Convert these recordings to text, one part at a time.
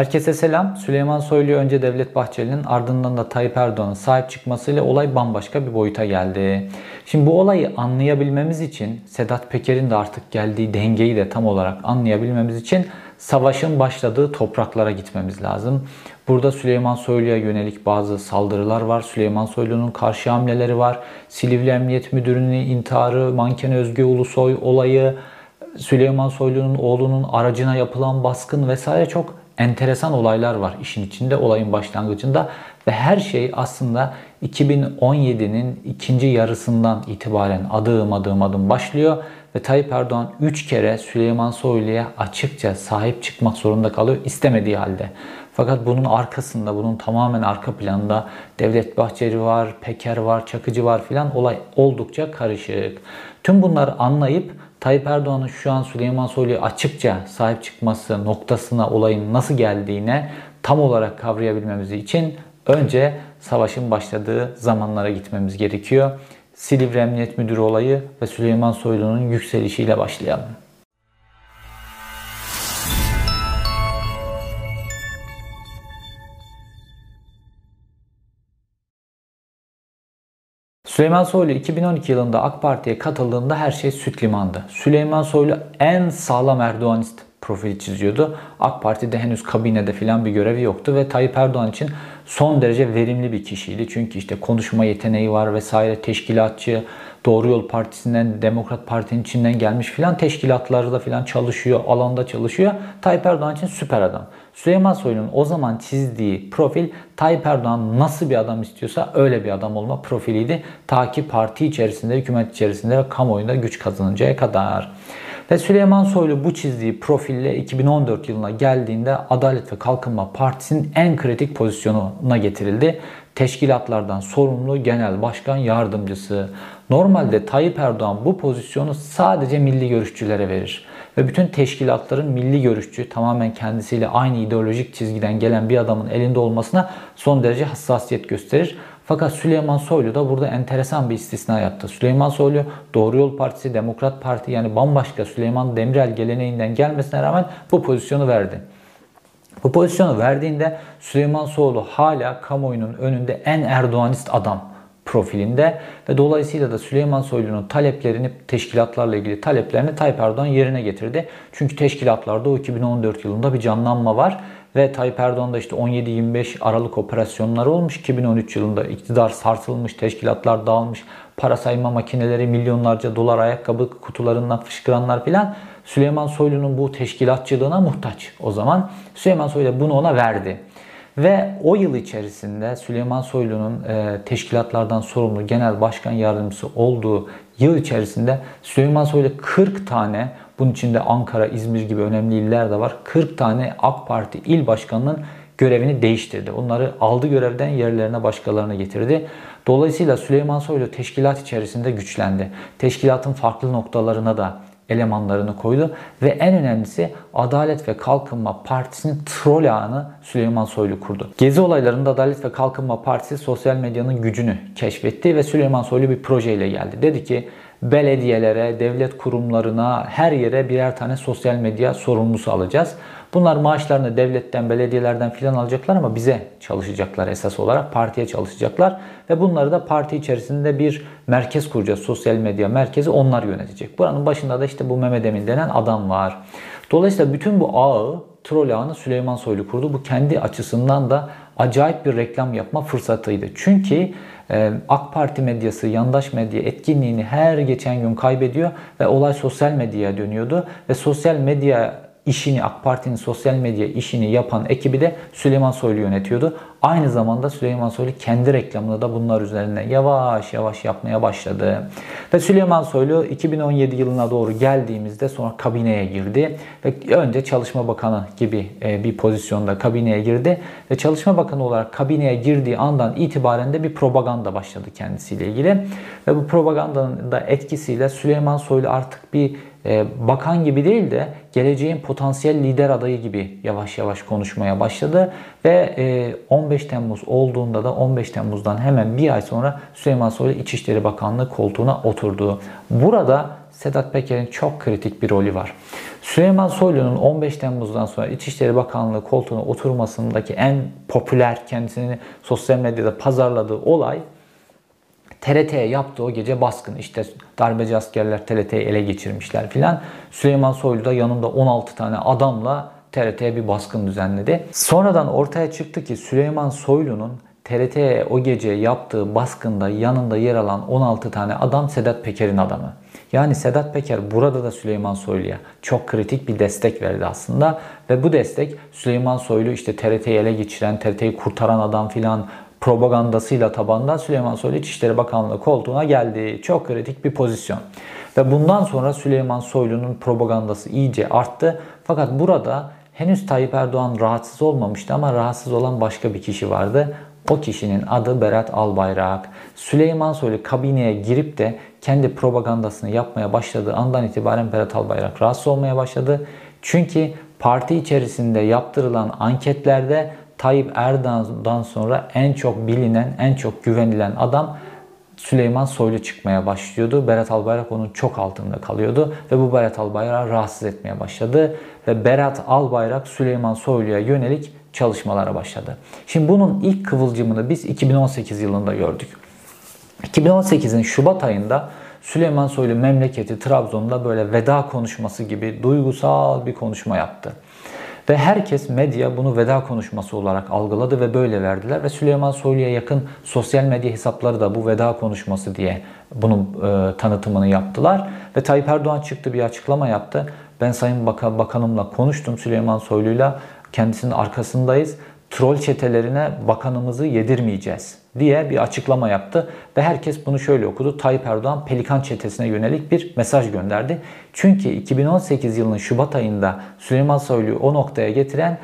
Herkese selam. Süleyman Soylu önce Devlet Bahçeli'nin ardından da Tayyip Erdoğan'ın sahip çıkmasıyla olay bambaşka bir boyuta geldi. Şimdi bu olayı anlayabilmemiz için Sedat Peker'in de artık geldiği dengeyi de tam olarak anlayabilmemiz için savaşın başladığı topraklara gitmemiz lazım. Burada Süleyman Soylu'ya yönelik bazı saldırılar var. Süleyman Soylu'nun karşı hamleleri var. Silivri Emniyet Müdürü'nün intiharı, manken Özge Ulusoy olayı, Süleyman Soylu'nun oğlunun aracına yapılan baskın vesaire çok enteresan olaylar var işin içinde olayın başlangıcında ve her şey aslında 2017'nin ikinci yarısından itibaren adım adım adım başlıyor ve Tayyip Erdoğan 3 kere Süleyman Soylu'ya açıkça sahip çıkmak zorunda kalıyor istemediği halde. Fakat bunun arkasında, bunun tamamen arka planında Devlet Bahçeli var, Peker var, Çakıcı var filan olay oldukça karışık. Tüm bunları anlayıp Tayyip Erdoğan'ın şu an Süleyman Soylu'ya açıkça sahip çıkması noktasına olayın nasıl geldiğine tam olarak kavrayabilmemiz için önce savaşın başladığı zamanlara gitmemiz gerekiyor. Silivri Emniyet Müdürü olayı ve Süleyman Soylu'nun yükselişiyle başlayalım. Süleyman Soylu 2012 yılında AK Parti'ye katıldığında her şey süt limandı. Süleyman Soylu en sağlam Erdoğanist profili çiziyordu. AK Parti'de henüz kabinede filan bir görevi yoktu ve Tayyip Erdoğan için son derece verimli bir kişiydi. Çünkü işte konuşma yeteneği var vesaire teşkilatçı, Doğru Yol Partisi'nden, Demokrat Parti'nin içinden gelmiş filan teşkilatlarda filan çalışıyor, alanda çalışıyor. Tayyip Erdoğan için süper adam. Süleyman Soylu'nun o zaman çizdiği profil Tayyip Erdoğan nasıl bir adam istiyorsa öyle bir adam olma profiliydi. Ta ki parti içerisinde, hükümet içerisinde ve kamuoyunda güç kazanıncaya kadar. Ve Süleyman Soylu bu çizdiği profille 2014 yılına geldiğinde Adalet ve Kalkınma Partisi'nin en kritik pozisyonuna getirildi. Teşkilatlardan sorumlu genel başkan yardımcısı. Normalde Tayyip Erdoğan bu pozisyonu sadece milli görüşçülere verir. Ve bütün teşkilatların milli görüşçü, tamamen kendisiyle aynı ideolojik çizgiden gelen bir adamın elinde olmasına son derece hassasiyet gösterir. Fakat Süleyman Soylu da burada enteresan bir istisna yaptı. Süleyman Soylu Doğru Yol Partisi, Demokrat Parti yani bambaşka Süleyman Demirel geleneğinden gelmesine rağmen bu pozisyonu verdi. Bu pozisyonu verdiğinde Süleyman Soylu hala kamuoyunun önünde en Erdoğanist adam profilinde ve dolayısıyla da Süleyman Soylu'nun taleplerini, teşkilatlarla ilgili taleplerini Tayyip Erdoğan yerine getirdi. Çünkü teşkilatlarda o 2014 yılında bir canlanma var ve Tayyip Erdoğan'da işte 17-25 Aralık operasyonları olmuş. 2013 yılında iktidar sarsılmış, teşkilatlar dağılmış, para sayma makineleri milyonlarca dolar ayakkabı kutularından fışkıranlar filan. Süleyman Soylu'nun bu teşkilatçılığına muhtaç. O zaman Süleyman Soylu bunu ona verdi. Ve o yıl içerisinde Süleyman Soylu'nun e, teşkilatlardan sorumlu genel başkan yardımcısı olduğu yıl içerisinde Süleyman Soylu 40 tane bunun içinde Ankara, İzmir gibi önemli iller de var. 40 tane AK Parti il başkanının görevini değiştirdi. Onları aldı görevden yerlerine başkalarına getirdi. Dolayısıyla Süleyman Soylu teşkilat içerisinde güçlendi. Teşkilatın farklı noktalarına da elemanlarını koydu ve en önemlisi Adalet ve Kalkınma Partisi'nin troll ağını Süleyman Soylu kurdu. Gezi olaylarında Adalet ve Kalkınma Partisi sosyal medyanın gücünü keşfetti ve Süleyman Soylu bir projeyle geldi. Dedi ki belediyelere, devlet kurumlarına, her yere birer tane sosyal medya sorumlusu alacağız. Bunlar maaşlarını devletten, belediyelerden filan alacaklar ama bize çalışacaklar esas olarak. Partiye çalışacaklar. Ve bunları da parti içerisinde bir merkez kuracağız. Sosyal medya merkezi onlar yönetecek. Buranın başında da işte bu Mehmet Emin denen adam var. Dolayısıyla bütün bu ağı, troll ağını Süleyman Soylu kurdu. Bu kendi açısından da acayip bir reklam yapma fırsatıydı. Çünkü e, AK Parti medyası, yandaş medya etkinliğini her geçen gün kaybediyor ve olay sosyal medyaya dönüyordu. Ve sosyal medya işini AK Parti'nin sosyal medya işini yapan ekibi de Süleyman Soylu yönetiyordu. Aynı zamanda Süleyman Soylu kendi reklamını da bunlar üzerine yavaş yavaş yapmaya başladı. Ve Süleyman Soylu 2017 yılına doğru geldiğimizde sonra kabineye girdi. Ve önce Çalışma Bakanı gibi e, bir pozisyonda kabineye girdi. Ve Çalışma Bakanı olarak kabineye girdiği andan itibaren de bir propaganda başladı kendisiyle ilgili. Ve bu propagandanın da etkisiyle Süleyman Soylu artık bir bakan gibi değil de geleceğin potansiyel lider adayı gibi yavaş yavaş konuşmaya başladı. Ve 15 e, Temmuz olduğunda da 15 Temmuz'dan hemen bir ay sonra Süleyman Soylu İçişleri Bakanlığı koltuğuna oturdu. Burada Sedat Peker'in çok kritik bir rolü var. Süleyman Soylu'nun 15 Temmuz'dan sonra İçişleri Bakanlığı koltuğuna oturmasındaki en popüler kendisini sosyal medyada pazarladığı olay TRT'ye yaptığı o gece baskın. İşte darbeci askerler TRT'yi ele geçirmişler filan. Süleyman Soylu da yanında 16 tane adamla TRT'ye bir baskın düzenledi. Sonradan ortaya çıktı ki Süleyman Soylu'nun TRT'ye o gece yaptığı baskında yanında yer alan 16 tane adam Sedat Peker'in adamı. Yani Sedat Peker burada da Süleyman Soylu'ya çok kritik bir destek verdi aslında. Ve bu destek Süleyman Soylu işte TRT'yi ele geçiren, TRT'yi kurtaran adam filan propagandasıyla tabandan Süleyman Soylu İçişleri Bakanlığı koltuğuna geldi. Çok kritik bir pozisyon. Ve bundan sonra Süleyman Soylu'nun propagandası iyice arttı. Fakat burada henüz Tayyip Erdoğan rahatsız olmamıştı ama rahatsız olan başka bir kişi vardı. O kişinin adı Berat Albayrak. Süleyman Soylu kabineye girip de kendi propagandasını yapmaya başladığı andan itibaren Berat Albayrak rahatsız olmaya başladı. Çünkü parti içerisinde yaptırılan anketlerde Tayyip Erdoğan'dan sonra en çok bilinen, en çok güvenilen adam Süleyman Soylu çıkmaya başlıyordu. Berat Albayrak onun çok altında kalıyordu ve bu Berat Albayrak'ı rahatsız etmeye başladı ve Berat Albayrak Süleyman Soylu'ya yönelik çalışmalara başladı. Şimdi bunun ilk kıvılcımını biz 2018 yılında gördük. 2018'in Şubat ayında Süleyman Soylu memleketi Trabzon'da böyle veda konuşması gibi duygusal bir konuşma yaptı. Ve herkes medya bunu veda konuşması olarak algıladı ve böyle verdiler. Ve Süleyman Soylu'ya yakın sosyal medya hesapları da bu veda konuşması diye bunun e, tanıtımını yaptılar. Ve Tayyip Erdoğan çıktı bir açıklama yaptı. Ben Sayın Bakan, Bakanımla konuştum Süleyman Soylu'yla. Kendisinin arkasındayız. Troll çetelerine bakanımızı yedirmeyeceğiz diye bir açıklama yaptı. Ve herkes bunu şöyle okudu. Tayyip Erdoğan Pelikan çetesine yönelik bir mesaj gönderdi. Çünkü 2018 yılının Şubat ayında Süleyman Soylu'yu o noktaya getiren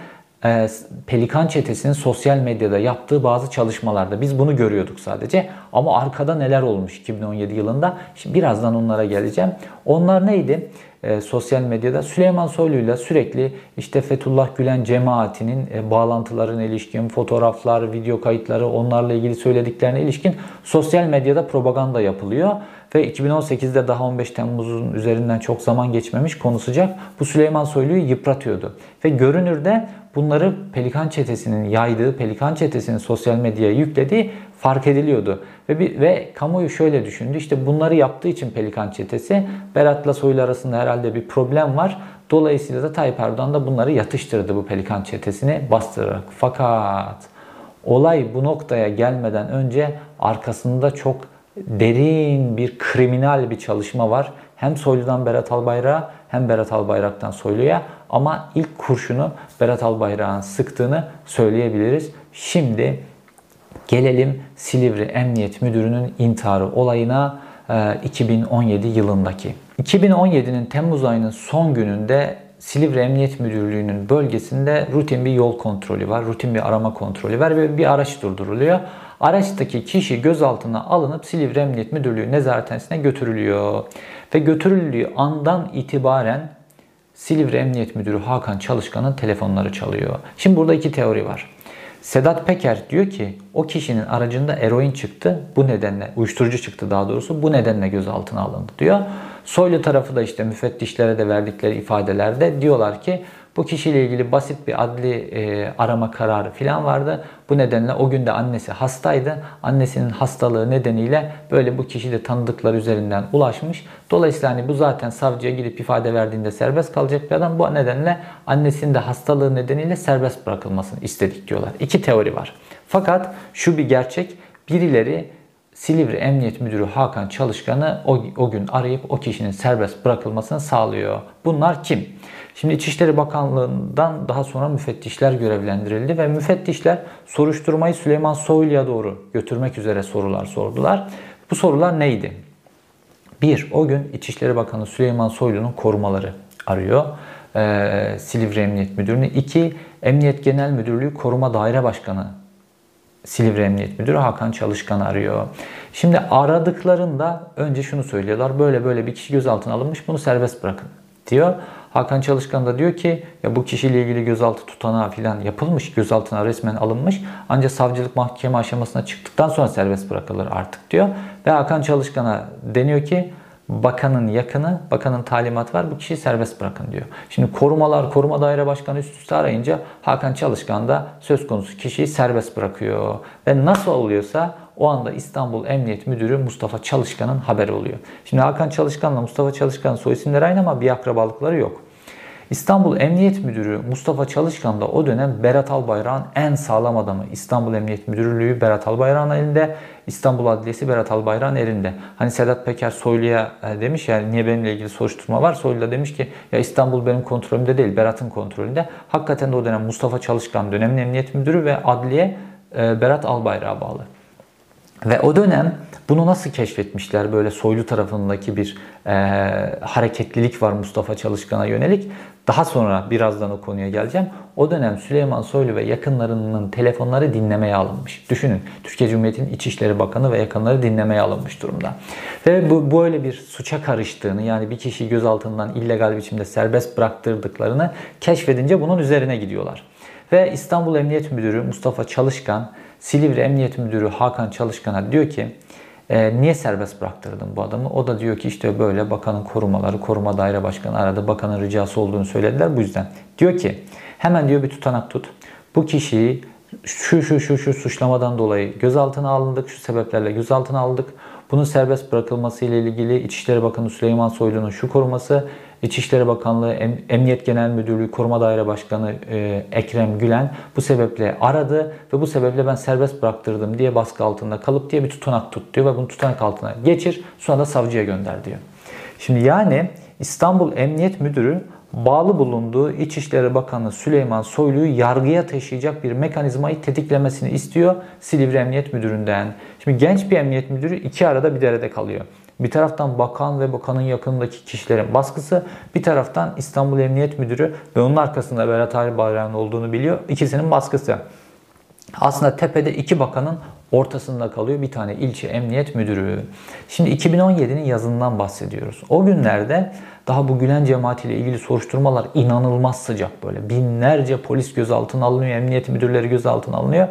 e, Pelikan çetesinin sosyal medyada yaptığı bazı çalışmalarda biz bunu görüyorduk sadece. Ama arkada neler olmuş 2017 yılında? Şimdi birazdan onlara geleceğim. Onlar neydi? E, sosyal medyada Süleyman Soylu ile sürekli işte Fethullah Gülen cemaatinin e, bağlantılarına ilişkin fotoğraflar, video kayıtları, onlarla ilgili söylediklerine ilişkin sosyal medyada propaganda yapılıyor. Ve 2018'de daha 15 Temmuz'un üzerinden çok zaman geçmemiş konu sıcak. Bu Süleyman Soylu'yu yıpratıyordu. Ve görünürde bunları Pelikan Çetesi'nin yaydığı, Pelikan Çetesi'nin sosyal medyaya yüklediği fark ediliyordu. Ve, bir, ve kamuoyu şöyle düşündü. İşte bunları yaptığı için Pelikan Çetesi Berat'la Soylu arasında herhalde bir problem var. Dolayısıyla da Tayyip Erdoğan da bunları yatıştırdı bu Pelikan Çetesi'ni bastırarak. Fakat olay bu noktaya gelmeden önce arkasında çok derin bir kriminal bir çalışma var. Hem Soylu'dan Berat Albayrak'a hem Berat Albayrak'tan Soylu'ya ama ilk kurşunu Berat Albayrak'ın sıktığını söyleyebiliriz. Şimdi gelelim Silivri Emniyet Müdürü'nün intiharı olayına 2017 e, yılındaki. 2017'nin Temmuz ayının son gününde Silivri Emniyet Müdürlüğü'nün bölgesinde rutin bir yol kontrolü var, rutin bir arama kontrolü var ve bir araç durduruluyor. Araçtaki kişi gözaltına alınıp Silivri Emniyet Müdürlüğü nezarethanesine götürülüyor. Ve götürüldüğü andan itibaren Silivri Emniyet Müdürü Hakan Çalışkan'ın telefonları çalıyor. Şimdi burada iki teori var. Sedat Peker diyor ki o kişinin aracında eroin çıktı. Bu nedenle uyuşturucu çıktı daha doğrusu. Bu nedenle gözaltına alındı diyor. Soylu tarafı da işte müfettişlere de verdikleri ifadelerde diyorlar ki bu kişiyle ilgili basit bir adli e, arama kararı falan vardı. Bu nedenle o günde annesi hastaydı. Annesinin hastalığı nedeniyle böyle bu kişi de tanıdıklar üzerinden ulaşmış. Dolayısıyla hani bu zaten savcıya gidip ifade verdiğinde serbest kalacak bir adam. Bu nedenle annesinin de hastalığı nedeniyle serbest bırakılmasını istedik diyorlar. İki teori var. Fakat şu bir gerçek. Birileri Silivri Emniyet Müdürü Hakan Çalışkan'ı o, o gün arayıp o kişinin serbest bırakılmasını sağlıyor. Bunlar kim? Şimdi İçişleri Bakanlığı'ndan daha sonra müfettişler görevlendirildi ve müfettişler soruşturmayı Süleyman Soylu'ya doğru götürmek üzere sorular sordular. Bu sorular neydi? Bir, o gün İçişleri Bakanı Süleyman Soylu'nun korumaları arıyor. Ee, Silivri Emniyet Müdürü'nü. İki, Emniyet Genel Müdürlüğü Koruma Daire Başkanı Silivri Emniyet Müdürü Hakan Çalışkan arıyor. Şimdi aradıklarında önce şunu söylüyorlar. Böyle böyle bir kişi gözaltına alınmış bunu serbest bırakın diyor. Hakan Çalışkan da diyor ki ya bu kişiyle ilgili gözaltı tutanağı falan yapılmış, gözaltına resmen alınmış. Ancak savcılık mahkeme aşamasına çıktıktan sonra serbest bırakılır artık diyor. Ve Hakan Çalışkan'a deniyor ki bakanın yakını, bakanın talimat var bu kişiyi serbest bırakın diyor. Şimdi korumalar, koruma daire başkanı üst üste arayınca Hakan Çalışkan da söz konusu kişiyi serbest bırakıyor. Ve nasıl oluyorsa o anda İstanbul Emniyet Müdürü Mustafa Çalışkan'ın haberi oluyor. Şimdi Hakan Çalışkan'la Mustafa Çalışkan'ın soy isimleri aynı ama bir akrabalıkları yok. İstanbul Emniyet Müdürü Mustafa Çalışkan da o dönem Berat Albayrak'ın en sağlam adamı. İstanbul Emniyet Müdürlüğü Berat Albayrak'ın elinde, İstanbul Adliyesi Berat Albayrak'ın elinde. Hani Sedat Peker Soylu'ya e, demiş ya niye benimle ilgili soruşturma var? Soylu da demiş ki ya İstanbul benim kontrolümde değil Berat'ın kontrolünde. Hakikaten de o dönem Mustafa Çalışkan dönemin Emniyet Müdürü ve Adliye e, Berat Albayrak'a bağlı. Ve o dönem bunu nasıl keşfetmişler? Böyle soylu tarafındaki bir e, hareketlilik var Mustafa Çalışkan'a yönelik. Daha sonra birazdan o konuya geleceğim. O dönem Süleyman Soylu ve yakınlarının telefonları dinlemeye alınmış. Düşünün Türkiye Cumhuriyeti'nin İçişleri Bakanı ve yakınları dinlemeye alınmış durumda. Ve bu böyle bir suça karıştığını yani bir kişiyi gözaltından illegal biçimde serbest bıraktırdıklarını keşfedince bunun üzerine gidiyorlar. Ve İstanbul Emniyet Müdürü Mustafa Çalışkan Silivri Emniyet Müdürü Hakan Çalışkan'a diyor ki e, niye serbest bıraktırdın bu adamı? O da diyor ki işte böyle bakanın korumaları, koruma daire başkanı aradı. Bakanın ricası olduğunu söylediler bu yüzden. Diyor ki hemen diyor bir tutanak tut. Bu kişiyi şu şu şu şu suçlamadan dolayı gözaltına alındık, şu sebeplerle gözaltına aldık. Bunun serbest bırakılması ile ilgili İçişleri Bakanı Süleyman Soylu'nun şu koruması İçişleri Bakanlığı, Emniyet Genel Müdürlüğü, Koruma Daire Başkanı e, Ekrem Gülen bu sebeple aradı ve bu sebeple ben serbest bıraktırdım diye baskı altında kalıp diye bir tutanak tut diyor ve bunu tutanak altına geçir sonra da savcıya gönder diyor. Şimdi yani İstanbul Emniyet Müdürü bağlı bulunduğu İçişleri Bakanı Süleyman Soylu'yu yargıya taşıyacak bir mekanizmayı tetiklemesini istiyor Silivri Emniyet Müdürü'nden. Şimdi genç bir emniyet müdürü iki arada bir derede kalıyor. Bir taraftan bakan ve bakanın yakınındaki kişilerin baskısı, bir taraftan İstanbul Emniyet Müdürü ve onun arkasında Berat Albayrak'ın olduğunu biliyor. İkisinin baskısı. Aslında tepede iki bakanın ortasında kalıyor bir tane ilçe emniyet müdürü. Şimdi 2017'nin yazından bahsediyoruz. O günlerde daha bu Gülen cemaatiyle ilgili soruşturmalar inanılmaz sıcak böyle. Binlerce polis gözaltına alınıyor, emniyet müdürleri gözaltına alınıyor.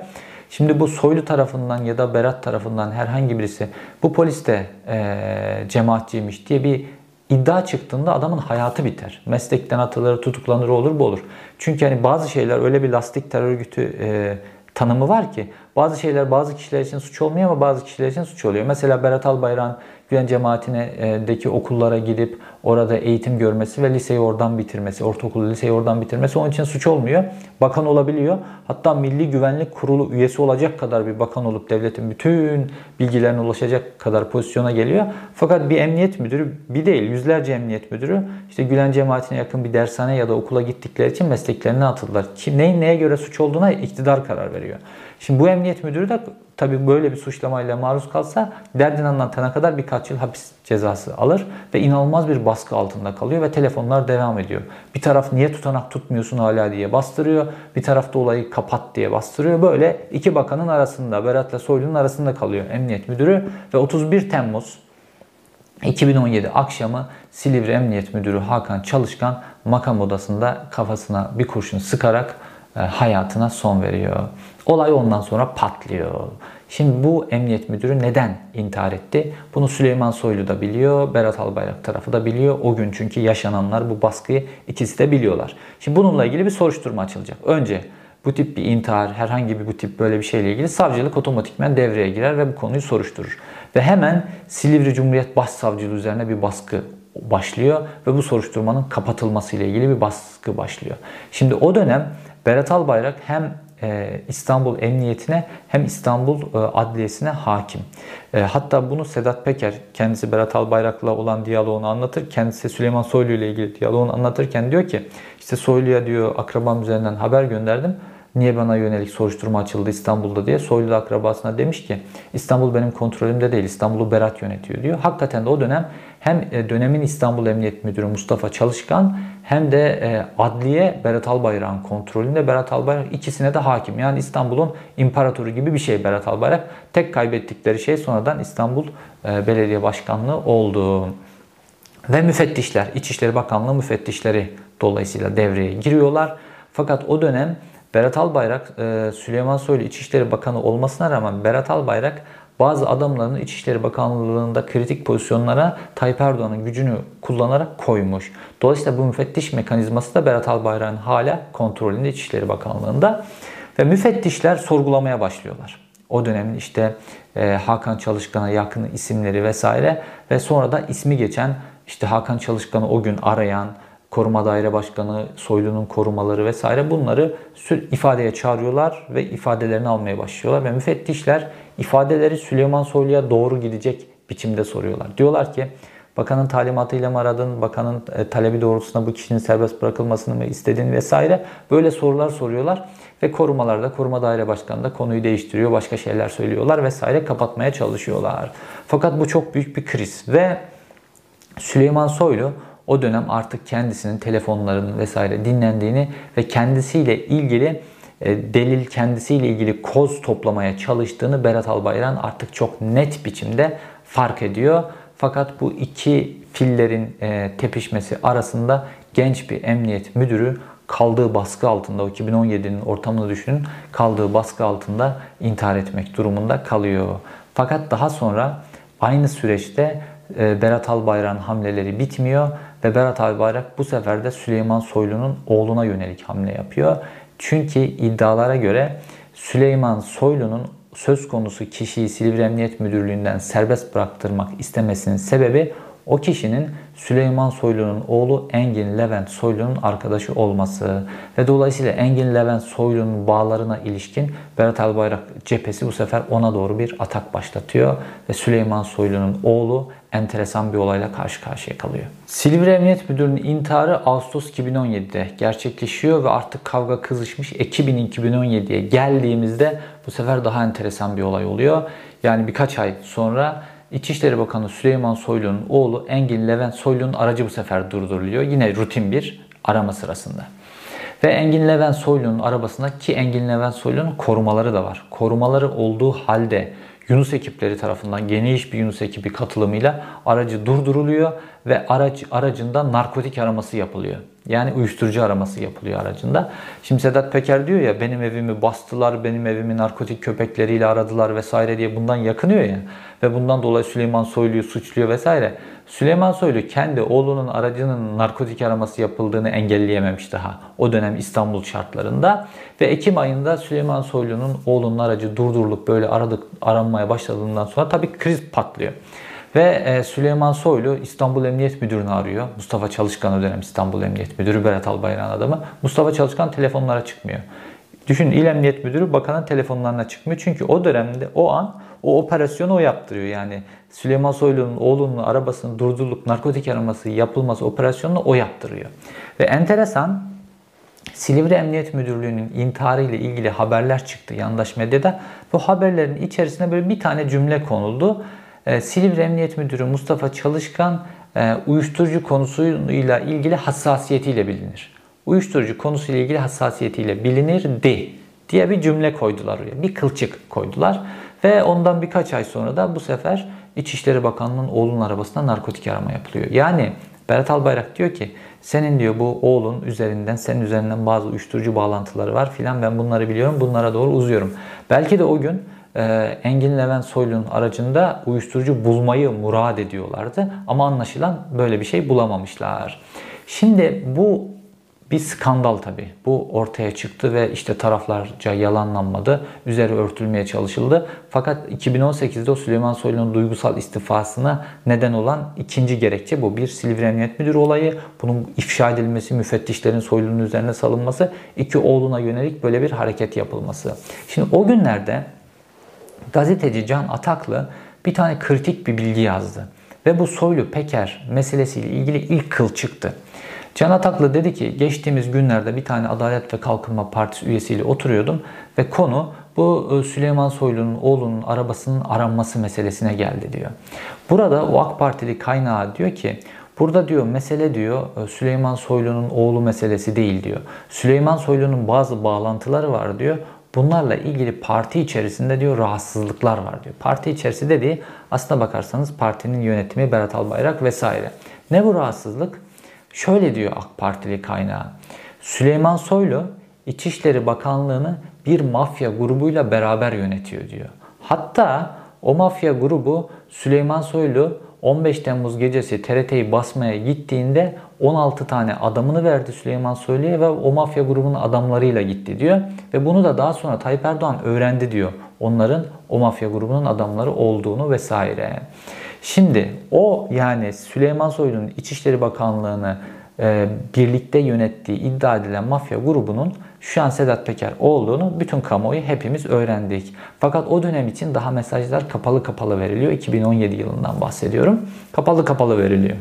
Şimdi bu Soylu tarafından ya da Berat tarafından herhangi birisi bu polis de e, cemaatçiymiş diye bir iddia çıktığında adamın hayatı biter. Meslekten atılır, tutuklanır olur bu olur. Çünkü hani bazı şeyler öyle bir lastik terör örgütü e, tanımı var ki bazı şeyler bazı kişiler için suç olmuyor ama bazı kişiler için suç oluyor. Mesela Berat Albayrak'ın Güven cemaatindeki okullara gidip orada eğitim görmesi ve liseyi oradan bitirmesi, ortaokulu liseyi oradan bitirmesi onun için suç olmuyor. Bakan olabiliyor. Hatta Milli Güvenlik Kurulu üyesi olacak kadar bir bakan olup devletin bütün bilgilerine ulaşacak kadar pozisyona geliyor. Fakat bir emniyet müdürü bir değil yüzlerce emniyet müdürü işte Gülen cemaatine yakın bir dershane ya da okula gittikleri için mesleklerine atıldılar. Kim neyin neye göre suç olduğuna iktidar karar veriyor. Şimdi bu emniyet müdürü de tabii böyle bir suçlamayla maruz kalsa derdin anlatana kadar birkaç yıl hapis cezası alır ve inanılmaz bir baskı altında kalıyor ve telefonlar devam ediyor. Bir taraf niye tutanak tutmuyorsun hala diye bastırıyor. Bir tarafta olayı kapat diye bastırıyor. Böyle iki bakanın arasında Berat'la Soylu'nun arasında kalıyor emniyet müdürü ve 31 Temmuz 2017 akşamı Silivri Emniyet Müdürü Hakan Çalışkan makam odasında kafasına bir kurşun sıkarak e, hayatına son veriyor. Olay ondan sonra patlıyor. Şimdi bu emniyet müdürü neden intihar etti? Bunu Süleyman Soylu da biliyor, Berat Albayrak tarafı da biliyor. O gün çünkü yaşananlar bu baskıyı ikisi de biliyorlar. Şimdi bununla ilgili bir soruşturma açılacak. Önce bu tip bir intihar, herhangi bir bu tip böyle bir şeyle ilgili savcılık otomatikmen devreye girer ve bu konuyu soruşturur. Ve hemen Silivri Cumhuriyet Başsavcılığı üzerine bir baskı başlıyor ve bu soruşturmanın kapatılması ile ilgili bir baskı başlıyor. Şimdi o dönem Berat Albayrak hem İstanbul Emniyetine hem İstanbul e, Adliyesine hakim. E, hatta bunu Sedat Peker kendisi Berat Albayrak'la olan diyaloğunu anlatır. Kendisi Süleyman Soylu ile ilgili diyaloğunu anlatırken diyor ki işte Soylu'ya diyor akrabam üzerinden haber gönderdim. Niye bana yönelik soruşturma açıldı İstanbul'da diye Soylu akrabasına demiş ki İstanbul benim kontrolümde değil İstanbul'u Berat yönetiyor diyor. Hakikaten de o dönem hem dönemin İstanbul Emniyet Müdürü Mustafa Çalışkan hem de e, adliye Berat Albayrak'ın kontrolünde. Berat Albayrak ikisine de hakim. Yani İstanbul'un imparatoru gibi bir şey Berat Albayrak. Tek kaybettikleri şey sonradan İstanbul e, Belediye Başkanlığı oldu. Ve müfettişler, İçişleri Bakanlığı müfettişleri dolayısıyla devreye giriyorlar. Fakat o dönem Berat Albayrak, e, Süleyman Soylu İçişleri Bakanı olmasına rağmen Berat Albayrak bazı adamlarını İçişleri Bakanlığı'nda kritik pozisyonlara Tayyip Erdoğan'ın gücünü kullanarak koymuş. Dolayısıyla bu müfettiş mekanizması da Berat Albayrak'ın hala kontrolünde İçişleri Bakanlığı'nda. Ve müfettişler sorgulamaya başlıyorlar. O dönemin işte e, Hakan Çalışkan'a yakın isimleri vesaire ve sonra da ismi geçen işte Hakan Çalışkan'ı o gün arayan, koruma daire başkanı, Soylu'nun korumaları vesaire bunları ifadeye çağırıyorlar ve ifadelerini almaya başlıyorlar. Ve müfettişler ifadeleri Süleyman Soylu'ya doğru gidecek biçimde soruyorlar. Diyorlar ki bakanın talimatıyla mı aradın, bakanın e, talebi doğrultusunda bu kişinin serbest bırakılmasını mı istedin vesaire böyle sorular soruyorlar. Ve korumalarda, koruma daire başkanı da konuyu değiştiriyor, başka şeyler söylüyorlar vesaire kapatmaya çalışıyorlar. Fakat bu çok büyük bir kriz ve Süleyman Soylu o dönem artık kendisinin telefonlarının vesaire dinlendiğini ve kendisiyle ilgili e, delil kendisiyle ilgili koz toplamaya çalıştığını Berat Albayrak'ın artık çok net biçimde fark ediyor. Fakat bu iki fillerin e, tepişmesi arasında genç bir emniyet müdürü kaldığı baskı altında, o 2017'nin ortamını düşünün, kaldığı baskı altında intihar etmek durumunda kalıyor. Fakat daha sonra aynı süreçte e, Berat Albayrak'ın hamleleri bitmiyor ve Berat Albayrak bu sefer de Süleyman Soylu'nun oğluna yönelik hamle yapıyor. Çünkü iddialara göre Süleyman Soylu'nun söz konusu kişiyi Silivri Emniyet Müdürlüğü'nden serbest bıraktırmak istemesinin sebebi o kişinin Süleyman Soylu'nun oğlu Engin Levent Soylu'nun arkadaşı olması ve dolayısıyla Engin Levent Soylu'nun bağlarına ilişkin Berat Albayrak cephesi bu sefer ona doğru bir atak başlatıyor ve Süleyman Soylu'nun oğlu enteresan bir olayla karşı karşıya kalıyor. Silivri Emniyet Müdürü'nün intiharı Ağustos 2017'de gerçekleşiyor ve artık kavga kızışmış. Ekim 2017'ye geldiğimizde bu sefer daha enteresan bir olay oluyor. Yani birkaç ay sonra İçişleri Bakanı Süleyman Soylu'nun oğlu Engin Levent Soylu'nun aracı bu sefer durduruluyor. Yine rutin bir arama sırasında. Ve Engin Levent Soylu'nun arabasında ki Engin Levent Soylu'nun korumaları da var. Korumaları olduğu halde Yunus ekipleri tarafından geniş bir Yunus ekibi katılımıyla aracı durduruluyor ve araç aracında narkotik araması yapılıyor. Yani uyuşturucu araması yapılıyor aracında. Şimdi Sedat Peker diyor ya benim evimi bastılar, benim evimi narkotik köpekleriyle aradılar vesaire diye bundan yakınıyor ya. Ve bundan dolayı Süleyman Soylu'yu suçluyor vesaire. Süleyman Soylu kendi oğlunun aracının narkotik araması yapıldığını engelleyememiş daha. O dönem İstanbul şartlarında. Ve Ekim ayında Süleyman Soylu'nun oğlunun aracı durdurulup böyle aradık, aranmaya başladığından sonra tabii kriz patlıyor. Ve e, Süleyman Soylu İstanbul Emniyet Müdürünü arıyor. Mustafa Çalışkan o dönem İstanbul Emniyet Müdürü Berat Albayrak'ın adamı. Mustafa Çalışkan telefonlara çıkmıyor. Düşün İl Emniyet Müdürü bakanın telefonlarına çıkmıyor. Çünkü o dönemde o an o operasyonu o yaptırıyor. Yani Süleyman Soylu'nun oğlunun arabasının durdurulup narkotik araması yapılması operasyonunu o yaptırıyor. Ve enteresan Silivri Emniyet Müdürlüğü'nün intiharı ile ilgili haberler çıktı yandaş medyada. Bu haberlerin içerisine böyle bir tane cümle konuldu. Ee, Silivri Emniyet Müdürü Mustafa Çalışkan e, uyuşturucu konusuyla ilgili hassasiyetiyle bilinir. Uyuşturucu konusuyla ilgili hassasiyetiyle bilinirdi diye bir cümle koydular oraya. Bir kılçık koydular. Ve ondan birkaç ay sonra da bu sefer İçişleri Bakanlığı'nın oğlunun arabasına narkotik arama yapılıyor. Yani Berat Albayrak diyor ki senin diyor bu oğlun üzerinden senin üzerinden bazı uyuşturucu bağlantıları var filan ben bunları biliyorum bunlara doğru uzuyorum. Belki de o gün e, Engin Levent Soylu'nun aracında uyuşturucu bulmayı murad ediyorlardı ama anlaşılan böyle bir şey bulamamışlar. Şimdi bu bir skandal tabii. Bu ortaya çıktı ve işte taraflarca yalanlanmadı. Üzeri örtülmeye çalışıldı. Fakat 2018'de o Süleyman Soylu'nun duygusal istifasına neden olan ikinci gerekçe bu. Bir Silivri Emniyet Müdürü olayı. Bunun ifşa edilmesi, müfettişlerin Soylu'nun üzerine salınması. iki oğluna yönelik böyle bir hareket yapılması. Şimdi o günlerde gazeteci Can Ataklı bir tane kritik bir bilgi yazdı. Ve bu Soylu Peker meselesiyle ilgili ilk kıl çıktı. Can Ataklı dedi ki geçtiğimiz günlerde bir tane Adalet ve Kalkınma Partisi üyesiyle oturuyordum ve konu bu e, Süleyman Soylu'nun oğlunun arabasının aranması meselesine geldi diyor. Burada o AK Partili kaynağı diyor ki Burada diyor mesele diyor e, Süleyman Soylu'nun oğlu meselesi değil diyor. Süleyman Soylu'nun bazı bağlantıları var diyor. Bunlarla ilgili parti içerisinde diyor rahatsızlıklar var diyor. Parti içerisinde dediği aslına bakarsanız partinin yönetimi Berat Albayrak vesaire. Ne bu rahatsızlık? Şöyle diyor AK Partili kaynağı. Süleyman Soylu İçişleri Bakanlığı'nı bir mafya grubuyla beraber yönetiyor diyor. Hatta O mafya grubu Süleyman Soylu 15 Temmuz gecesi TRT'yi basmaya gittiğinde 16 tane adamını verdi Süleyman Soylu'ya ve o mafya grubunun adamlarıyla gitti diyor. Ve bunu da daha sonra Tayyip Erdoğan öğrendi diyor. Onların o mafya grubunun adamları olduğunu vesaire. Şimdi o yani Süleyman Soylu'nun İçişleri Bakanlığı'nı e, birlikte yönettiği iddia edilen mafya grubunun şu an Sedat Peker olduğunu bütün kamuoyu hepimiz öğrendik. Fakat o dönem için daha mesajlar kapalı kapalı veriliyor. 2017 yılından bahsediyorum. Kapalı kapalı veriliyor.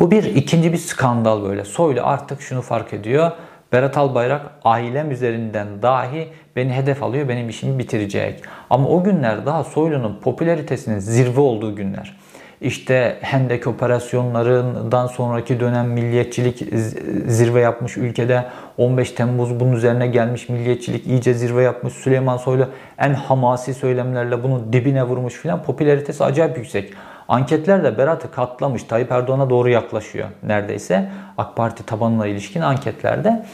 Bu bir ikinci bir skandal böyle. Soylu artık şunu fark ediyor. Berat Albayrak ailem üzerinden dahi beni hedef alıyor, benim işimi bitirecek. Ama o günler daha Soylu'nun popülaritesinin zirve olduğu günler. İşte Hendek operasyonlarından sonraki dönem milliyetçilik zirve yapmış ülkede. 15 Temmuz bunun üzerine gelmiş milliyetçilik iyice zirve yapmış. Süleyman Soylu en hamasi söylemlerle bunun dibine vurmuş filan. Popülaritesi acayip yüksek. Anketler de Berat'ı katlamış. Tayyip Erdoğan'a doğru yaklaşıyor neredeyse. AK Parti tabanına ilişkin anketlerde.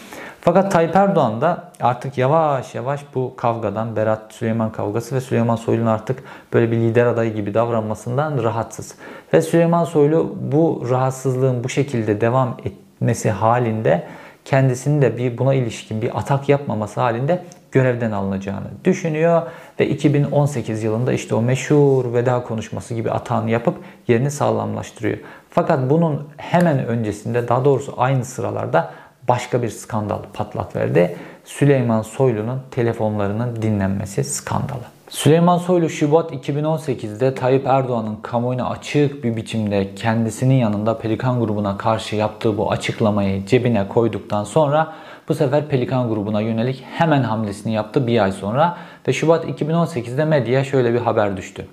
Fakat Tayyip Erdoğan da artık yavaş yavaş bu kavgadan, Berat Süleyman kavgası ve Süleyman Soylu'nun artık böyle bir lider adayı gibi davranmasından rahatsız. Ve Süleyman Soylu bu rahatsızlığın bu şekilde devam etmesi halinde kendisinin de bir buna ilişkin bir atak yapmaması halinde görevden alınacağını düşünüyor ve 2018 yılında işte o meşhur veda konuşması gibi atağını yapıp yerini sağlamlaştırıyor. Fakat bunun hemen öncesinde daha doğrusu aynı sıralarda başka bir skandal patlak verdi. Süleyman Soylu'nun telefonlarının dinlenmesi skandalı. Süleyman Soylu Şubat 2018'de Tayyip Erdoğan'ın kamuoyuna açık bir biçimde kendisinin yanında Pelikan grubuna karşı yaptığı bu açıklamayı cebine koyduktan sonra bu sefer Pelikan grubuna yönelik hemen hamlesini yaptı bir ay sonra ve Şubat 2018'de medyaya şöyle bir haber düştü.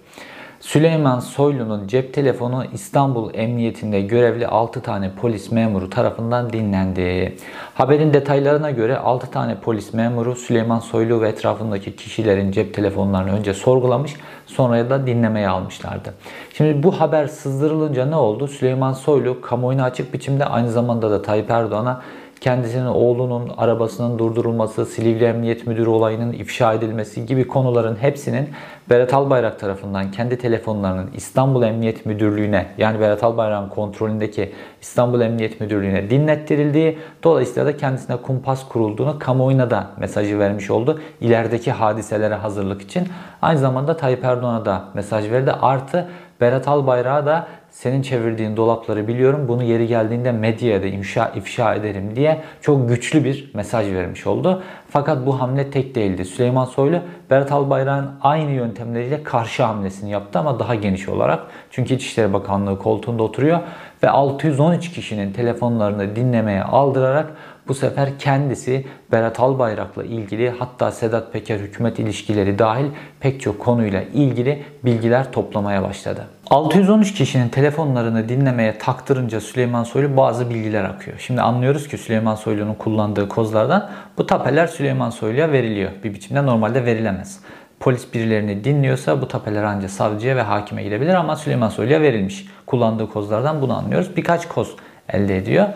Süleyman Soylu'nun cep telefonu İstanbul Emniyetinde görevli 6 tane polis memuru tarafından dinlendi. Haberin detaylarına göre 6 tane polis memuru Süleyman Soylu ve etrafındaki kişilerin cep telefonlarını önce sorgulamış sonra da dinlemeye almışlardı. Şimdi bu haber sızdırılınca ne oldu? Süleyman Soylu kamuoyuna açık biçimde aynı zamanda da Tayyip Erdoğan'a kendisinin oğlunun arabasının durdurulması, Silivri Emniyet Müdürü olayının ifşa edilmesi gibi konuların hepsinin Berat Albayrak tarafından kendi telefonlarının İstanbul Emniyet Müdürlüğü'ne yani Berat Albayrak'ın kontrolündeki İstanbul Emniyet Müdürlüğü'ne dinlettirildiği dolayısıyla da kendisine kumpas kurulduğunu kamuoyuna da mesajı vermiş oldu. İlerideki hadiselere hazırlık için. Aynı zamanda Tayyip Erdoğan'a da mesaj verdi. Artı Berat Albayrak'a da senin çevirdiğin dolapları biliyorum. Bunu yeri geldiğinde medyaya da ifşa, ifşa ederim diye çok güçlü bir mesaj vermiş oldu. Fakat bu hamle tek değildi. Süleyman Soylu Berat Albayrak'ın aynı yöntemleriyle karşı hamlesini yaptı ama daha geniş olarak. Çünkü İçişleri Bakanlığı koltuğunda oturuyor ve 613 kişinin telefonlarını dinlemeye aldırarak bu sefer kendisi Berat Albayrak'la ilgili hatta Sedat Peker hükümet ilişkileri dahil pek çok konuyla ilgili bilgiler toplamaya başladı. 613 kişinin telefonlarını dinlemeye taktırınca Süleyman Soylu bazı bilgiler akıyor. Şimdi anlıyoruz ki Süleyman Soylu'nun kullandığı kozlardan bu tapeler Süleyman Soylu'ya veriliyor. Bir biçimde normalde verilemez. Polis birilerini dinliyorsa bu tapeler ancak savcıya ve hakime gidebilir ama Süleyman Soylu'ya verilmiş. Kullandığı kozlardan bunu anlıyoruz. Birkaç koz elde ediyor.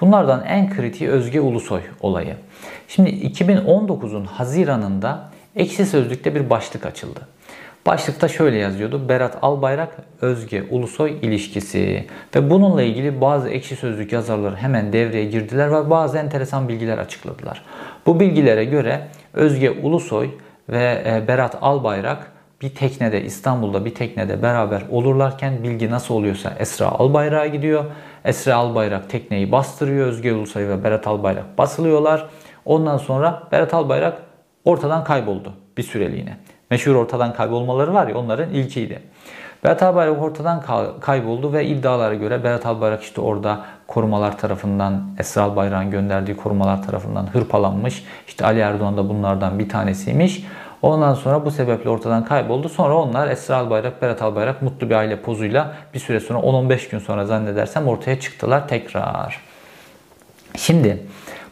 Bunlardan en kritiği Özge Ulusoy olayı. Şimdi 2019'un Haziran'ında Ekşi Sözlük'te bir başlık açıldı. Başlıkta şöyle yazıyordu. Berat Albayrak Özge Ulusoy ilişkisi. Ve bununla ilgili bazı ekşi sözlük yazarları hemen devreye girdiler ve bazı enteresan bilgiler açıkladılar. Bu bilgilere göre Özge Ulusoy ve e, Berat Albayrak bir teknede İstanbul'da bir teknede beraber olurlarken bilgi nasıl oluyorsa Esra Albayrak'a gidiyor. Esra Albayrak tekneyi bastırıyor. Özge Ulusoy ve Berat Albayrak basılıyorlar. Ondan sonra Berat Albayrak ortadan kayboldu bir süreliğine. Meşhur ortadan kaybolmaları var ya onların ilkiydi. Berat Albayrak ortadan kayboldu ve iddialara göre Berat Albayrak işte orada korumalar tarafından, Esra Albayrak'ın gönderdiği korumalar tarafından hırpalanmış. İşte Ali Erdoğan da bunlardan bir tanesiymiş. Ondan sonra bu sebeple ortadan kayboldu. Sonra onlar Esra Albayrak, Berat Albayrak mutlu bir aile pozuyla bir süre sonra 10-15 gün sonra zannedersem ortaya çıktılar tekrar. Şimdi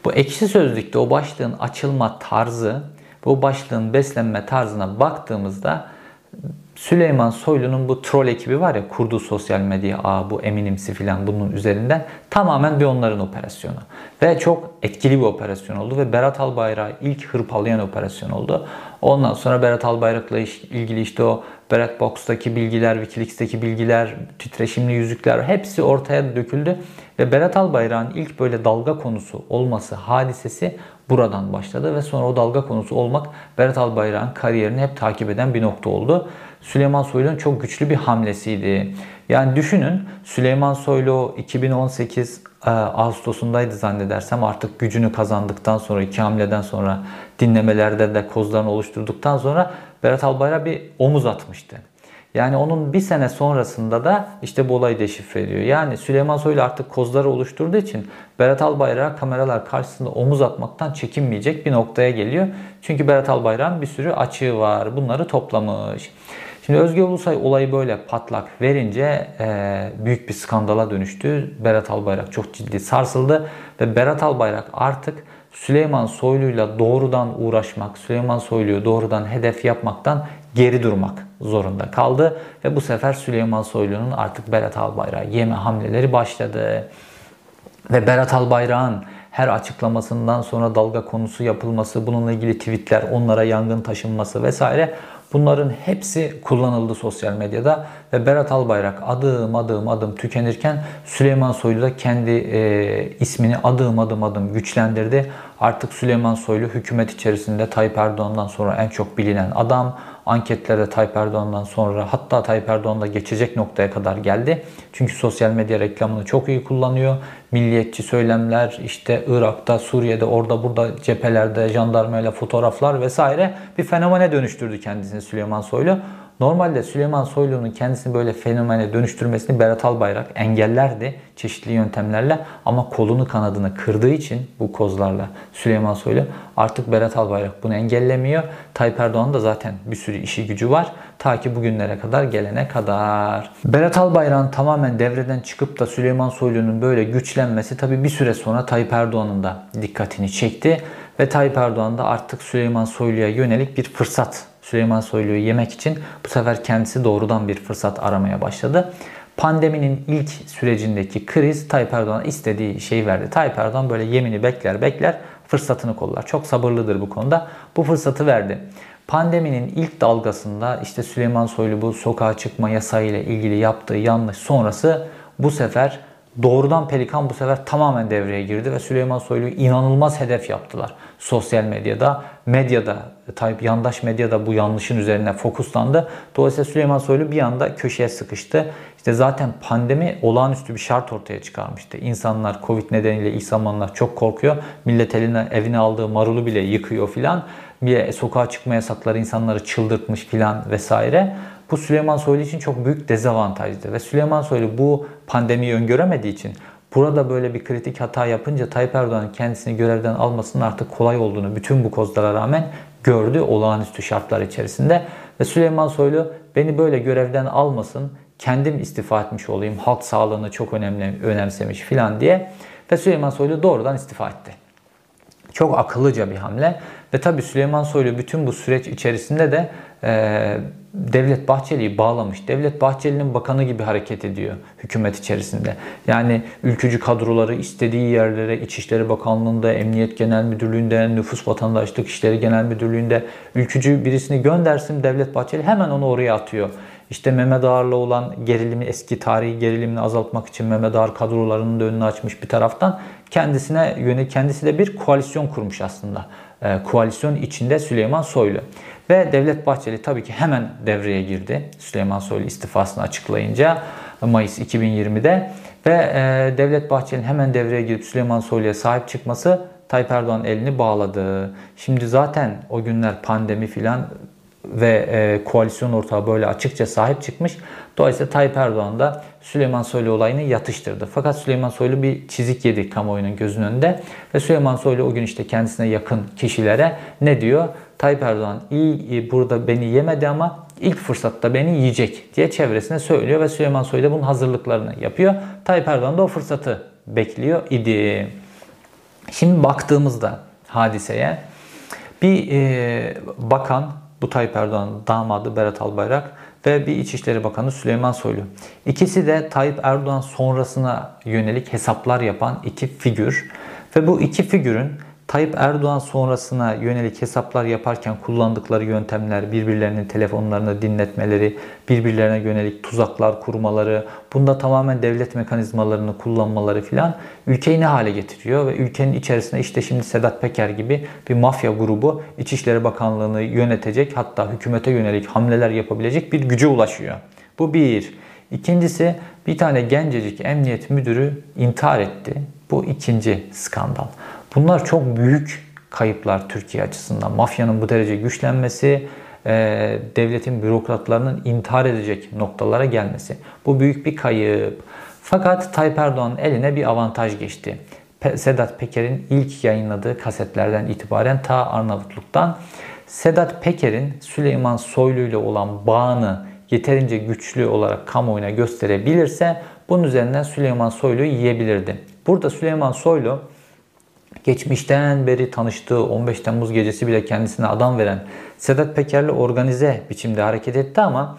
bu ekşi sözlükte o başlığın açılma tarzı bu başlığın beslenme tarzına baktığımızda Süleyman Soylu'nun bu troll ekibi var ya kurduğu sosyal medya ağı bu eminimsi filan bunun üzerinden tamamen bir onların operasyonu. Ve çok etkili bir operasyon oldu ve Berat Albayrak'ı ilk hırpalayan operasyon oldu. Ondan sonra Berat Albayrak'la ilgili işte o Berat Box'taki bilgiler, Wikileaks'teki bilgiler, titreşimli yüzükler hepsi ortaya döküldü. Ve Berat Albayrak'ın ilk böyle dalga konusu olması hadisesi buradan başladı ve sonra o dalga konusu olmak Berat Albayrak'ın kariyerini hep takip eden bir nokta oldu. Süleyman Soylu'nun çok güçlü bir hamlesiydi. Yani düşünün Süleyman Soylu 2018 e, Ağustos'undaydı zannedersem artık gücünü kazandıktan sonra iki hamleden sonra dinlemelerde de kozlarını oluşturduktan sonra Berat Albayrak bir omuz atmıştı. Yani onun bir sene sonrasında da işte bu olayı deşifre ediyor. Yani Süleyman Soylu artık kozları oluşturduğu için Berat Albayrak kameralar karşısında omuz atmaktan çekinmeyecek bir noktaya geliyor. Çünkü Berat Albayrak'ın bir sürü açığı var. Bunları toplamış. Şimdi Özge Ulusay olayı böyle patlak verince e, büyük bir skandala dönüştü. Berat Albayrak çok ciddi sarsıldı ve Berat Albayrak artık Süleyman Soylu'yla doğrudan uğraşmak, Süleyman Soylu'yu doğrudan hedef yapmaktan geri durmak zorunda kaldı. Ve bu sefer Süleyman Soylu'nun artık Berat Albayrak'ı yeme hamleleri başladı. Ve Berat Albayrak'ın her açıklamasından sonra dalga konusu yapılması, bununla ilgili tweetler, onlara yangın taşınması vesaire Bunların hepsi kullanıldı sosyal medyada ve Berat Albayrak adım adım adım tükenirken Süleyman Soylu da kendi e, ismini adım adım adım güçlendirdi. Artık Süleyman Soylu hükümet içerisinde Tayyip Erdoğan'dan sonra en çok bilinen adam. Anketlerde Tayyip Erdoğan'dan sonra hatta Tayyip Erdoğan'da geçecek noktaya kadar geldi. Çünkü sosyal medya reklamını çok iyi kullanıyor. Milliyetçi söylemler işte Irak'ta, Suriye'de, orada burada cephelerde jandarmayla fotoğraflar vesaire bir fenomene dönüştürdü kendisini Süleyman Soylu. Normalde Süleyman Soylu'nun kendisini böyle fenomene dönüştürmesini Berat Albayrak engellerdi çeşitli yöntemlerle ama kolunu kanadını kırdığı için bu kozlarla Süleyman Soylu artık Berat Albayrak bunu engellemiyor. Tayyip Erdoğan da zaten bir sürü işi gücü var ta ki bugünlere kadar gelene kadar. Berat Albayrak'ın tamamen devreden çıkıp da Süleyman Soylu'nun böyle güçlenmesi tabi bir süre sonra Tayyip Erdoğan'ın da dikkatini çekti ve Tayyip Erdoğan da artık Süleyman Soylu'ya yönelik bir fırsat Süleyman Soylu'yu yemek için bu sefer kendisi doğrudan bir fırsat aramaya başladı. Pandeminin ilk sürecindeki kriz Tayyip Erdoğan istediği şeyi verdi. Tayyip Erdoğan böyle yemini bekler bekler fırsatını kollar. Çok sabırlıdır bu konuda. Bu fırsatı verdi. Pandeminin ilk dalgasında işte Süleyman Soylu bu sokağa çıkma yasayla ilgili yaptığı yanlış sonrası bu sefer doğrudan Pelikan bu sefer tamamen devreye girdi ve Süleyman Soylu'yu inanılmaz hedef yaptılar. Sosyal medyada, medyada, Tayyip yandaş medyada bu yanlışın üzerine fokuslandı. Dolayısıyla Süleyman Soylu bir anda köşeye sıkıştı. İşte zaten pandemi olağanüstü bir şart ortaya çıkarmıştı. İnsanlar Covid nedeniyle ilk zamanlar çok korkuyor. Millet eline evine aldığı marulu bile yıkıyor filan. Bir sokağa çıkma yasakları insanları çıldırtmış filan vesaire. Bu Süleyman Soylu için çok büyük dezavantajdı. Ve Süleyman Soylu bu pandemiyi öngöremediği için burada böyle bir kritik hata yapınca Tayyip Erdoğan'ın kendisini görevden almasının artık kolay olduğunu bütün bu kozlara rağmen gördü olağanüstü şartlar içerisinde. Ve Süleyman Soylu beni böyle görevden almasın, kendim istifa etmiş olayım, halk sağlığını çok önemli, önemsemiş filan diye. Ve Süleyman Soylu doğrudan istifa etti. Çok akıllıca bir hamle. Ve tabi Süleyman Soylu bütün bu süreç içerisinde de e, Devlet Bahçeli'yi bağlamış. Devlet Bahçeli'nin bakanı gibi hareket ediyor hükümet içerisinde. Yani ülkücü kadroları istediği yerlere İçişleri Bakanlığı'nda, Emniyet Genel Müdürlüğü'nde, Nüfus Vatandaşlık İşleri Genel Müdürlüğü'nde ülkücü birisini göndersin Devlet Bahçeli hemen onu oraya atıyor. İşte Mehmet Ağar'la olan gerilimi, eski tarihi gerilimini azaltmak için Mehmet Ağar kadrolarının da önünü açmış bir taraftan. Kendisine yönelik kendisi de bir koalisyon kurmuş aslında. E, koalisyon içinde Süleyman Soylu. Ve Devlet Bahçeli tabii ki hemen devreye girdi. Süleyman Soylu istifasını açıklayınca Mayıs 2020'de ve e, Devlet Bahçeli'nin hemen devreye girip Süleyman Soylu'ya sahip çıkması Tayyip Erdoğan elini bağladı. Şimdi zaten o günler pandemi filan ve e, koalisyon ortağı böyle açıkça sahip çıkmış. Dolayısıyla Tayyip Erdoğan da Süleyman Soylu olayını yatıştırdı. Fakat Süleyman Soylu bir çizik yedi kamuoyunun gözünün önünde. Ve Süleyman Soylu o gün işte kendisine yakın kişilere ne diyor? Tayyip Erdoğan iyi burada beni yemedi ama ilk fırsatta beni yiyecek diye çevresine söylüyor ve Süleyman Soylu da bunun hazırlıklarını yapıyor. Tayyip Erdoğan da o fırsatı bekliyor idi. Şimdi baktığımızda hadiseye bir e, bakan bu Tayyip Erdoğan'ın damadı Berat Albayrak ve bir İçişleri Bakanı Süleyman Soylu. İkisi de Tayyip Erdoğan sonrasına yönelik hesaplar yapan iki figür. Ve bu iki figürün Tayyip Erdoğan sonrasına yönelik hesaplar yaparken kullandıkları yöntemler, birbirlerinin telefonlarını dinletmeleri, birbirlerine yönelik tuzaklar kurmaları, bunda tamamen devlet mekanizmalarını kullanmaları filan ülkeyi ne hale getiriyor ve ülkenin içerisinde işte şimdi Sedat Peker gibi bir mafya grubu İçişleri Bakanlığı'nı yönetecek hatta hükümete yönelik hamleler yapabilecek bir güce ulaşıyor. Bu bir. İkincisi bir tane gencecik emniyet müdürü intihar etti. Bu ikinci skandal. Bunlar çok büyük kayıplar Türkiye açısından. Mafyanın bu derece güçlenmesi, e, devletin bürokratlarının intihar edecek noktalara gelmesi. Bu büyük bir kayıp. Fakat Tayyip Erdoğan'ın eline bir avantaj geçti. Sedat Peker'in ilk yayınladığı kasetlerden itibaren ta Arnavutluk'tan Sedat Peker'in Süleyman Soylu ile olan bağını yeterince güçlü olarak kamuoyuna gösterebilirse bunun üzerinden Süleyman Soylu'yu yiyebilirdi. Burada Süleyman Soylu geçmişten beri tanıştığı 15 Temmuz gecesi bile kendisine adam veren Sedat Peker'le organize biçimde hareket etti ama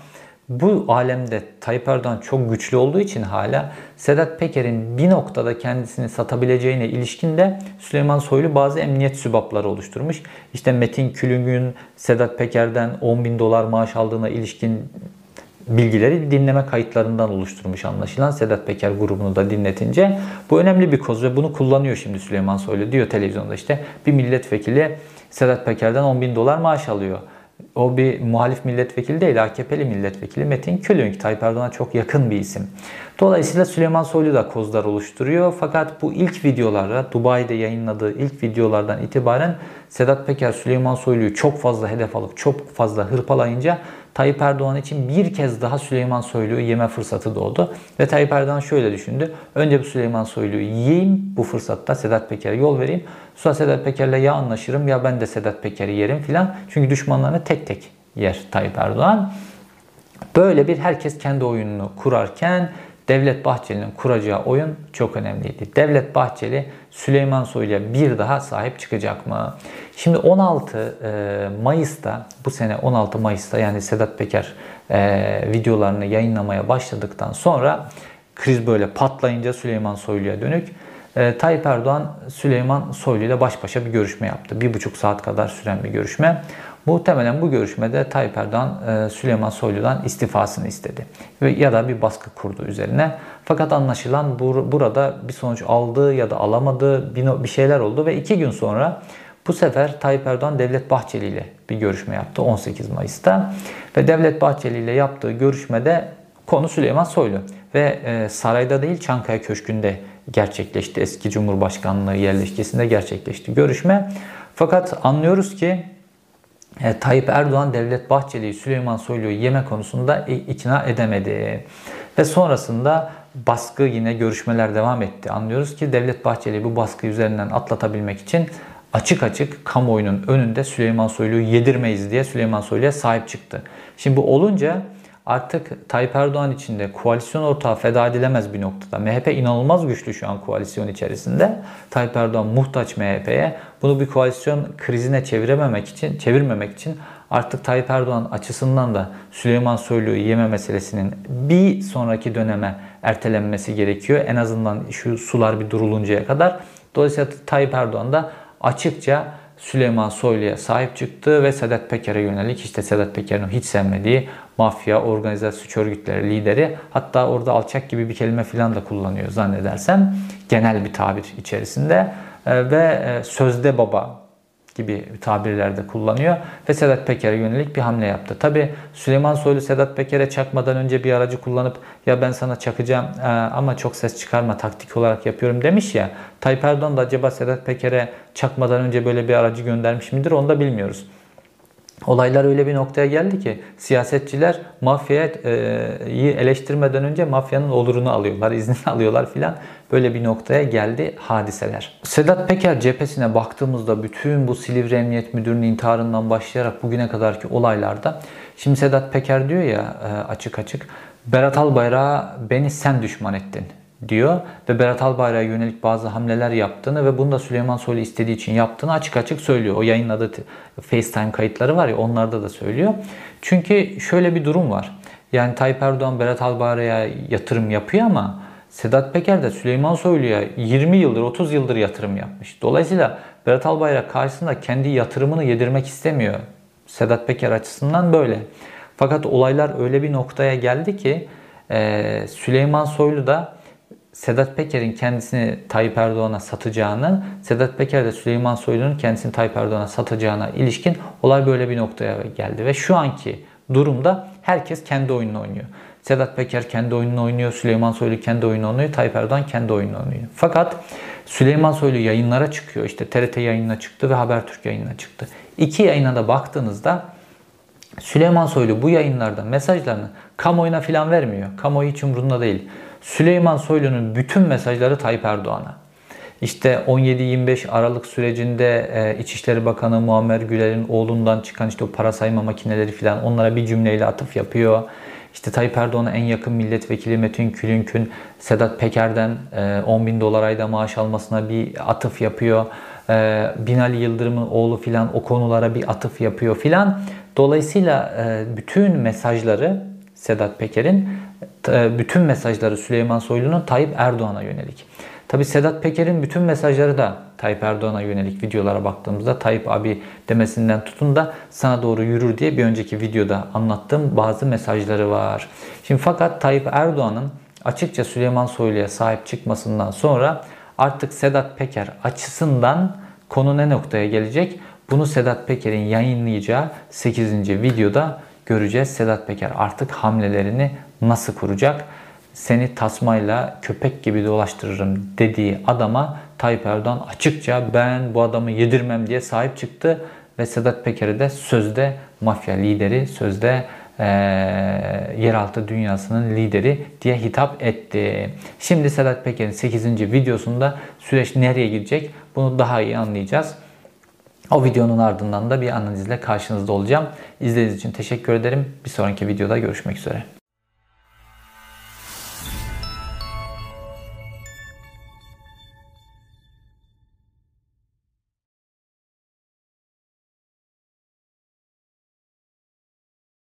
bu alemde Tayyip Erdoğan çok güçlü olduğu için hala Sedat Peker'in bir noktada kendisini satabileceğine ilişkin de Süleyman Soylu bazı emniyet sübapları oluşturmuş. İşte Metin Külüngün Sedat Peker'den 10 bin dolar maaş aldığına ilişkin bilgileri dinleme kayıtlarından oluşturmuş anlaşılan Sedat Peker grubunu da dinletince. Bu önemli bir koz ve bunu kullanıyor şimdi Süleyman Soylu. Diyor televizyonda işte bir milletvekili Sedat Peker'den 10 bin dolar maaş alıyor. O bir muhalif milletvekili değil, AKP'li milletvekili Metin Külünk. Tayyip Erdoğan'a çok yakın bir isim. Dolayısıyla Süleyman Soylu da kozlar oluşturuyor. Fakat bu ilk videolarda, Dubai'de yayınladığı ilk videolardan itibaren Sedat Peker Süleyman Soylu'yu çok fazla hedef alıp çok fazla hırpalayınca Tayyip Erdoğan için bir kez daha Süleyman Soylu'yu yeme fırsatı doğdu. Ve Tayyip Erdoğan şöyle düşündü. Önce bu Süleyman Soylu'yu yiyeyim, bu fırsatta Sedat Peker'e yol vereyim. Sonra Sedat Peker'le ya anlaşırım ya ben de Sedat Peker'i yerim filan. Çünkü düşmanlarını tek tek yer Tayyip Erdoğan. Böyle bir herkes kendi oyununu kurarken Devlet Bahçeli'nin kuracağı oyun çok önemliydi. Devlet Bahçeli Süleyman Soylu'ya bir daha sahip çıkacak mı? Şimdi 16 e, Mayıs'ta bu sene 16 Mayıs'ta yani Sedat Peker e, videolarını yayınlamaya başladıktan sonra kriz böyle patlayınca Süleyman Soylu'ya dönük e, Tayyip Erdoğan Süleyman Soylu ile baş başa bir görüşme yaptı. Bir buçuk saat kadar süren bir görüşme. Muhtemelen bu görüşmede Tayyip Erdoğan e, Süleyman Soylu'dan istifasını istedi. Ya da bir baskı kurdu üzerine. Fakat anlaşılan burada bir sonuç aldı ya da alamadı bir şeyler oldu ve iki gün sonra bu sefer Tayyip Erdoğan Devlet Bahçeli ile bir görüşme yaptı 18 Mayıs'ta. Ve Devlet Bahçeli ile yaptığı görüşmede konu Süleyman Soylu. Ve e, sarayda değil Çankaya Köşkü'nde gerçekleşti. Eski Cumhurbaşkanlığı yerleşkesinde gerçekleşti görüşme. Fakat anlıyoruz ki e, Tayyip Erdoğan Devlet Bahçeli'yi Süleyman Soylu'yu yeme konusunda ikna edemedi. Ve sonrasında baskı yine görüşmeler devam etti. Anlıyoruz ki Devlet Bahçeli bu baskı üzerinden atlatabilmek için açık açık kamuoyunun önünde Süleyman Soylu'yu yedirmeyiz diye Süleyman Soylu'ya sahip çıktı. Şimdi bu olunca artık Tayyip Erdoğan içinde koalisyon ortağı feda edilemez bir noktada. MHP inanılmaz güçlü şu an koalisyon içerisinde. Tayyip Erdoğan muhtaç MHP'ye. Bunu bir koalisyon krizine çevirememek için, çevirmemek için artık Tayyip Erdoğan açısından da Süleyman Soylu'yu yeme meselesinin bir sonraki döneme ertelenmesi gerekiyor. En azından şu sular bir duruluncaya kadar. Dolayısıyla Tayyip Erdoğan da açıkça Süleyman Soylu'ya sahip çıktı ve Sedat Peker'e yönelik işte Sedat Peker'in hiç sevmediği mafya, organize suç örgütleri lideri hatta orada alçak gibi bir kelime falan da kullanıyor zannedersem genel bir tabir içerisinde. E, ve e, sözde baba gibi tabirlerde kullanıyor ve Sedat Peker'e yönelik bir hamle yaptı. Tabi Süleyman Soylu Sedat Peker'e çakmadan önce bir aracı kullanıp ya ben sana çakacağım e, ama çok ses çıkarma taktik olarak yapıyorum demiş ya. Tayyip Erdoğan da acaba Sedat Peker'e çakmadan önce böyle bir aracı göndermiş midir onu da bilmiyoruz. Olaylar öyle bir noktaya geldi ki siyasetçiler mafyayı eleştirmeden önce mafyanın olurunu alıyorlar, iznini alıyorlar filan. Böyle bir noktaya geldi hadiseler. Sedat Peker cephesine baktığımızda bütün bu Silivri Emniyet Müdürü'nün intiharından başlayarak bugüne kadarki olaylarda şimdi Sedat Peker diyor ya açık açık Berat Albayrak'a beni sen düşman ettin diyor ve Berat Albayrak'a yönelik bazı hamleler yaptığını ve bunu da Süleyman Soylu istediği için yaptığını açık açık söylüyor. O yayınladığı FaceTime kayıtları var ya onlarda da söylüyor. Çünkü şöyle bir durum var. Yani Tayyip Erdoğan Berat Albayrak'a yatırım yapıyor ama Sedat Peker de Süleyman Soylu'ya 20 yıldır 30 yıldır yatırım yapmış. Dolayısıyla Berat Albayrak karşısında kendi yatırımını yedirmek istemiyor. Sedat Peker açısından böyle. Fakat olaylar öyle bir noktaya geldi ki Süleyman Soylu da Sedat Peker'in kendisini Tayyip Erdoğan'a satacağını, Sedat Peker de Süleyman Soylu'nun kendisini Tayyip Erdoğan'a satacağına ilişkin olay böyle bir noktaya geldi. Ve şu anki durumda herkes kendi oyununu oynuyor. Sedat Peker kendi oyununu oynuyor, Süleyman Soylu kendi oyununu oynuyor, Tayyip Erdoğan kendi oyununu oynuyor. Fakat Süleyman Soylu yayınlara çıkıyor. İşte TRT yayınına çıktı ve Habertürk yayınına çıktı. İki yayına da baktığınızda Süleyman Soylu bu yayınlarda mesajlarını kamuoyuna filan vermiyor. Kamuoyu hiç umurunda değil. Süleyman Soylu'nun bütün mesajları Tayyip Erdoğan'a. İşte 17-25 Aralık sürecinde e, İçişleri Bakanı Muammer Güler'in oğlundan çıkan işte o para sayma makineleri filan onlara bir cümleyle atıf yapıyor. İşte Tayyip Erdoğan'a en yakın milletvekili Metin Külünk'ün Sedat Peker'den 10 e, bin dolar ayda maaş almasına bir atıf yapıyor. E, Binali Yıldırım'ın oğlu filan o konulara bir atıf yapıyor filan. Dolayısıyla e, bütün mesajları Sedat Peker'in bütün mesajları Süleyman Soylu'nun Tayyip Erdoğan'a yönelik. Tabi Sedat Peker'in bütün mesajları da Tayyip Erdoğan'a yönelik videolara baktığımızda Tayyip abi demesinden tutun da sana doğru yürür diye bir önceki videoda anlattığım bazı mesajları var. Şimdi fakat Tayyip Erdoğan'ın açıkça Süleyman Soylu'ya sahip çıkmasından sonra artık Sedat Peker açısından konu ne noktaya gelecek? Bunu Sedat Peker'in yayınlayacağı 8. videoda göreceğiz. Sedat Peker artık hamlelerini nasıl kuracak? Seni tasmayla köpek gibi dolaştırırım dediği adama Tayyip Erdoğan açıkça ben bu adamı yedirmem diye sahip çıktı ve Sedat Peker'e de sözde mafya lideri, sözde e, yeraltı dünyasının lideri diye hitap etti. Şimdi Sedat Peker'in 8. videosunda süreç nereye gidecek bunu daha iyi anlayacağız. O videonun ardından da bir analizle karşınızda olacağım. İzlediğiniz için teşekkür ederim. Bir sonraki videoda görüşmek üzere.